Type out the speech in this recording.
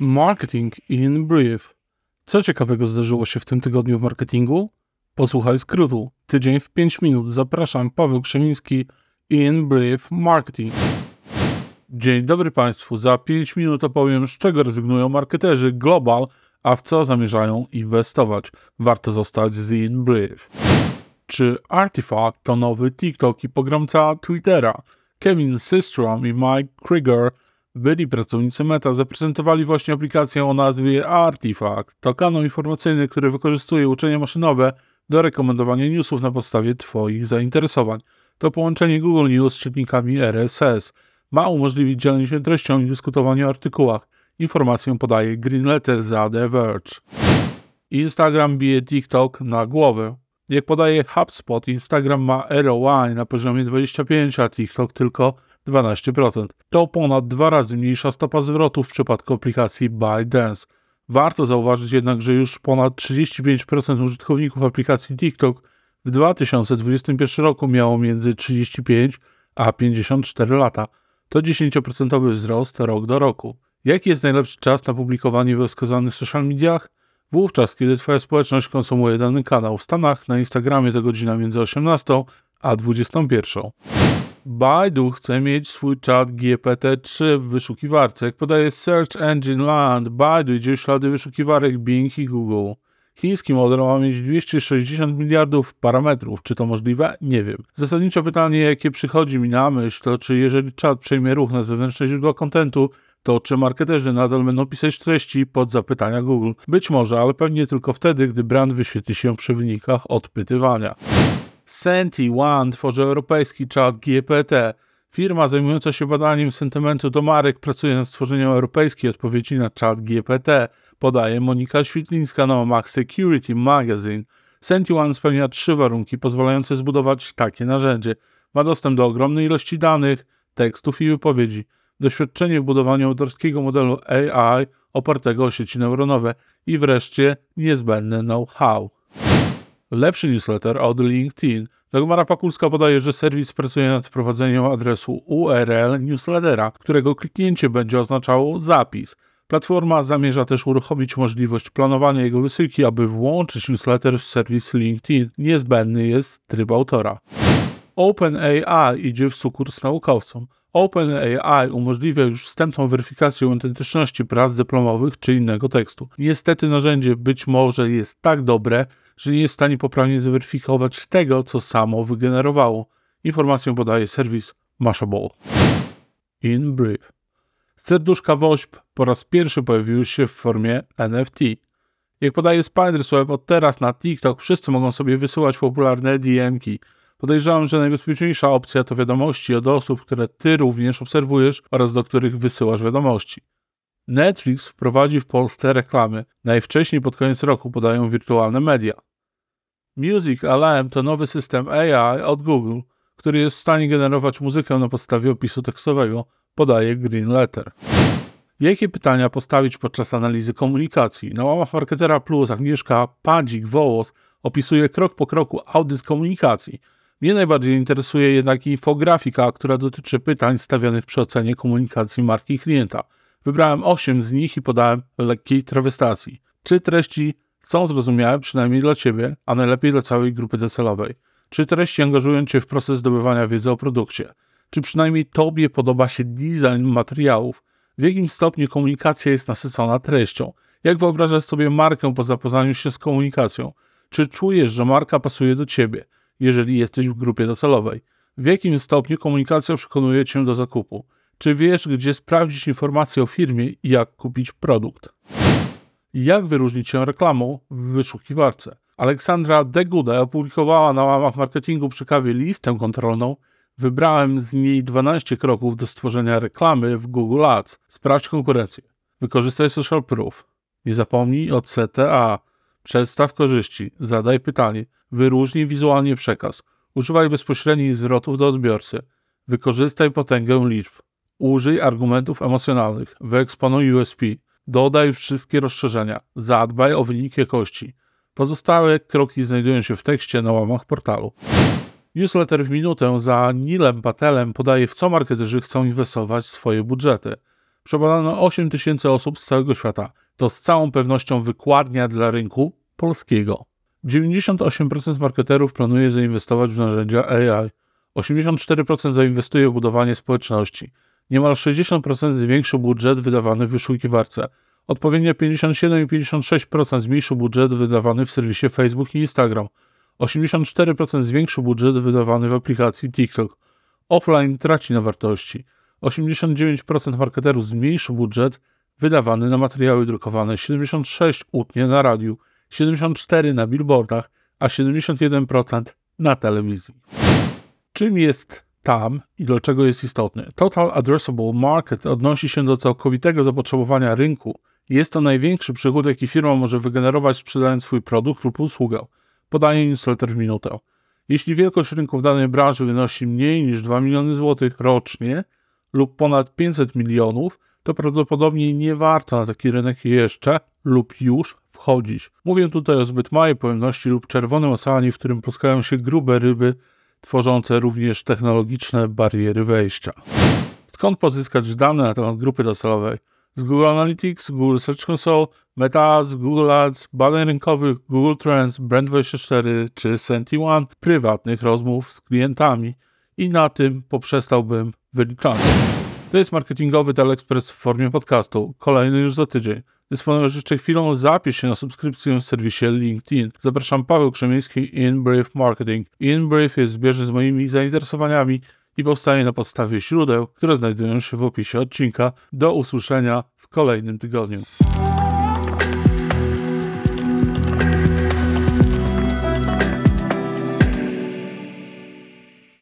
Marketing in Brief. Co ciekawego zdarzyło się w tym tygodniu w marketingu? Posłuchaj skrótu. Tydzień w 5 minut. Zapraszam, Paweł Krzemiński, in Brief Marketing. Dzień dobry Państwu. Za 5 minut opowiem, z czego rezygnują marketerzy global, a w co zamierzają inwestować. Warto zostać z in Brief. Czy Artifact to nowy TikTok i pogromca Twittera? Kevin Systrom i Mike Krieger – byli pracownicy Meta zaprezentowali właśnie aplikację o nazwie Artifact. To kanał informacyjny, który wykorzystuje uczenie maszynowe do rekomendowania newsów na podstawie Twoich zainteresowań. To połączenie Google News z czytnikami RSS. Ma umożliwić dzielenie się treścią i dyskutowanie o artykułach. Informację podaje Green Letter za The Verge. Instagram bije TikTok na głowę. Jak podaje HubSpot, Instagram ma ROI na poziomie 25, a TikTok tylko 12%. To ponad dwa razy mniejsza stopa zwrotu w przypadku aplikacji ByteDance. Warto zauważyć jednak, że już ponad 35% użytkowników aplikacji TikTok w 2021 roku miało między 35 a 54 lata. To 10% wzrost rok do roku. Jaki jest najlepszy czas na publikowanie we wskazanych social mediach? Wówczas, kiedy Twoja społeczność konsumuje dany kanał. W Stanach na Instagramie to godzina między 18 a 21. Baidu chce mieć swój czat GPT-3 w wyszukiwarce. Jak podaje Search Engine Land, Baidu idzie w ślady wyszukiwarek Bing i Google. Chiński model ma mieć 260 miliardów parametrów. Czy to możliwe? Nie wiem. Zasadnicze pytanie, jakie przychodzi mi na myśl, to czy jeżeli czat przejmie ruch na zewnętrzne źródła kontentu, to czy marketerzy nadal będą pisać treści pod zapytania Google? Być może, ale pewnie tylko wtedy, gdy brand wyświetli się przy wynikach odpytywania. Senti One tworzy europejski czat GPT. Firma zajmująca się badaniem sentymentu do marek pracuje nad stworzeniem europejskiej odpowiedzi na czat GPT, podaje Monika Świetlińska na łamach Security Magazine. Senti One spełnia trzy warunki pozwalające zbudować takie narzędzie. Ma dostęp do ogromnej ilości danych, tekstów i wypowiedzi, doświadczenie w budowaniu autorskiego modelu AI opartego o sieci neuronowe i wreszcie niezbędne know-how lepszy newsletter od LinkedIn. Dagmara Pakulska podaje, że serwis pracuje nad wprowadzeniem adresu URL newslettera, którego kliknięcie będzie oznaczało zapis. Platforma zamierza też uruchomić możliwość planowania jego wysyłki, aby włączyć newsletter w serwis LinkedIn. Niezbędny jest tryb autora. OpenAI idzie w sukurs naukowcom. OpenAI umożliwia już wstępną weryfikację autentyczności prac dyplomowych czy innego tekstu. Niestety narzędzie być może jest tak dobre, że nie jest w stanie poprawnie zweryfikować tego, co samo wygenerowało. Informację podaje serwis Mashable. In brief. Serduszka WOŚP po raz pierwszy pojawiły się w formie NFT. Jak podaje Spidersweb, od teraz na TikTok wszyscy mogą sobie wysyłać popularne DM-ki. Podejrzewam, że najbezpieczniejsza opcja to wiadomości od osób, które ty również obserwujesz oraz do których wysyłasz wiadomości. Netflix wprowadzi w Polsce reklamy. Najwcześniej pod koniec roku podają wirtualne media. Music Alarm to nowy system AI od Google, który jest w stanie generować muzykę na podstawie opisu tekstowego, podaje Green Letter. Jakie pytania postawić podczas analizy komunikacji? Na łamach Marketera Plus Agnieszka Padzik-Wołos opisuje krok po kroku audyt komunikacji. Mnie najbardziej interesuje jednak infografika, która dotyczy pytań stawianych przy ocenie komunikacji marki klienta. Wybrałem 8 z nich i podałem lekkiej trawestacji. Czy treści są zrozumiałe przynajmniej dla Ciebie, a najlepiej dla całej grupy docelowej? Czy treści angażują Cię w proces zdobywania wiedzy o produkcie? Czy przynajmniej Tobie podoba się design materiałów? W jakim stopniu komunikacja jest nasycona treścią? Jak wyobrażasz sobie markę po zapoznaniu się z komunikacją? Czy czujesz, że marka pasuje do Ciebie, jeżeli jesteś w grupie docelowej? W jakim stopniu komunikacja przekonuje Cię do zakupu? Czy wiesz, gdzie sprawdzić informacje o firmie i jak kupić produkt? Jak wyróżnić się reklamą w wyszukiwarce? Aleksandra Deguda opublikowała na łamach marketingu przy kawie listę kontrolną. Wybrałem z niej 12 kroków do stworzenia reklamy w Google Ads. Sprawdź konkurencję. Wykorzystaj social proof. Nie zapomnij o CTA. Przedstaw korzyści. Zadaj pytanie. Wyróżnij wizualnie przekaz. Używaj bezpośrednich zwrotów do odbiorcy. Wykorzystaj potęgę liczb. Użyj argumentów emocjonalnych. Wyeksponuj USP. Dodaj wszystkie rozszerzenia. Zadbaj o wynik jakości. Pozostałe kroki znajdują się w tekście na łamach portalu. Newsletter w minutę za Nilem Patelem podaje, w co marketerzy chcą inwestować swoje budżety. Przebadano 8 tysięcy osób z całego świata. To z całą pewnością wykładnia dla rynku polskiego. 98% marketerów planuje zainwestować w narzędzia AI. 84% zainwestuje w budowanie społeczności. Niemal 60% zwiększył budżet wydawany w wyszukiwarce. Odpowiednio 57 i 56% zmniejszył budżet wydawany w serwisie Facebook i Instagram. 84% zwiększył budżet wydawany w aplikacji TikTok. Offline traci na wartości. 89% marketerów zmniejszył budżet wydawany na materiały drukowane, 76% utnie na radiu, 74% na billboardach, a 71% na telewizji. Czym jest tam i dlaczego jest istotny? Total Addressable Market odnosi się do całkowitego zapotrzebowania rynku. Jest to największy przychód, jaki firma może wygenerować sprzedając swój produkt lub usługę. Podaje newsletter w minutę. Jeśli wielkość rynku w danej branży wynosi mniej niż 2 miliony złotych rocznie lub ponad 500 milionów, to prawdopodobnie nie warto na taki rynek jeszcze lub już wchodzić. Mówię tutaj o zbyt małej pojemności lub czerwonym oceanie, w którym pluskają się grube ryby, tworzące również technologiczne bariery wejścia. Skąd pozyskać dane na temat grupy docelowej? Z Google Analytics, Google Search Console, Meta Google Ads, badań rynkowych, Google Trends, Brand24 czy Senti1, prywatnych rozmów z klientami i na tym poprzestałbym wyliczanie. To jest marketingowy Telexpress w formie podcastu. Kolejny już za tydzień. Dysponujesz jeszcze chwilą, zapisz się na subskrypcję w serwisie LinkedIn. Zapraszam Paweł Krzemiński in Brief Marketing. In Brief jest zbieżny z moimi zainteresowaniami i powstaje na podstawie źródeł, które znajdują się w opisie odcinka. Do usłyszenia w kolejnym tygodniu.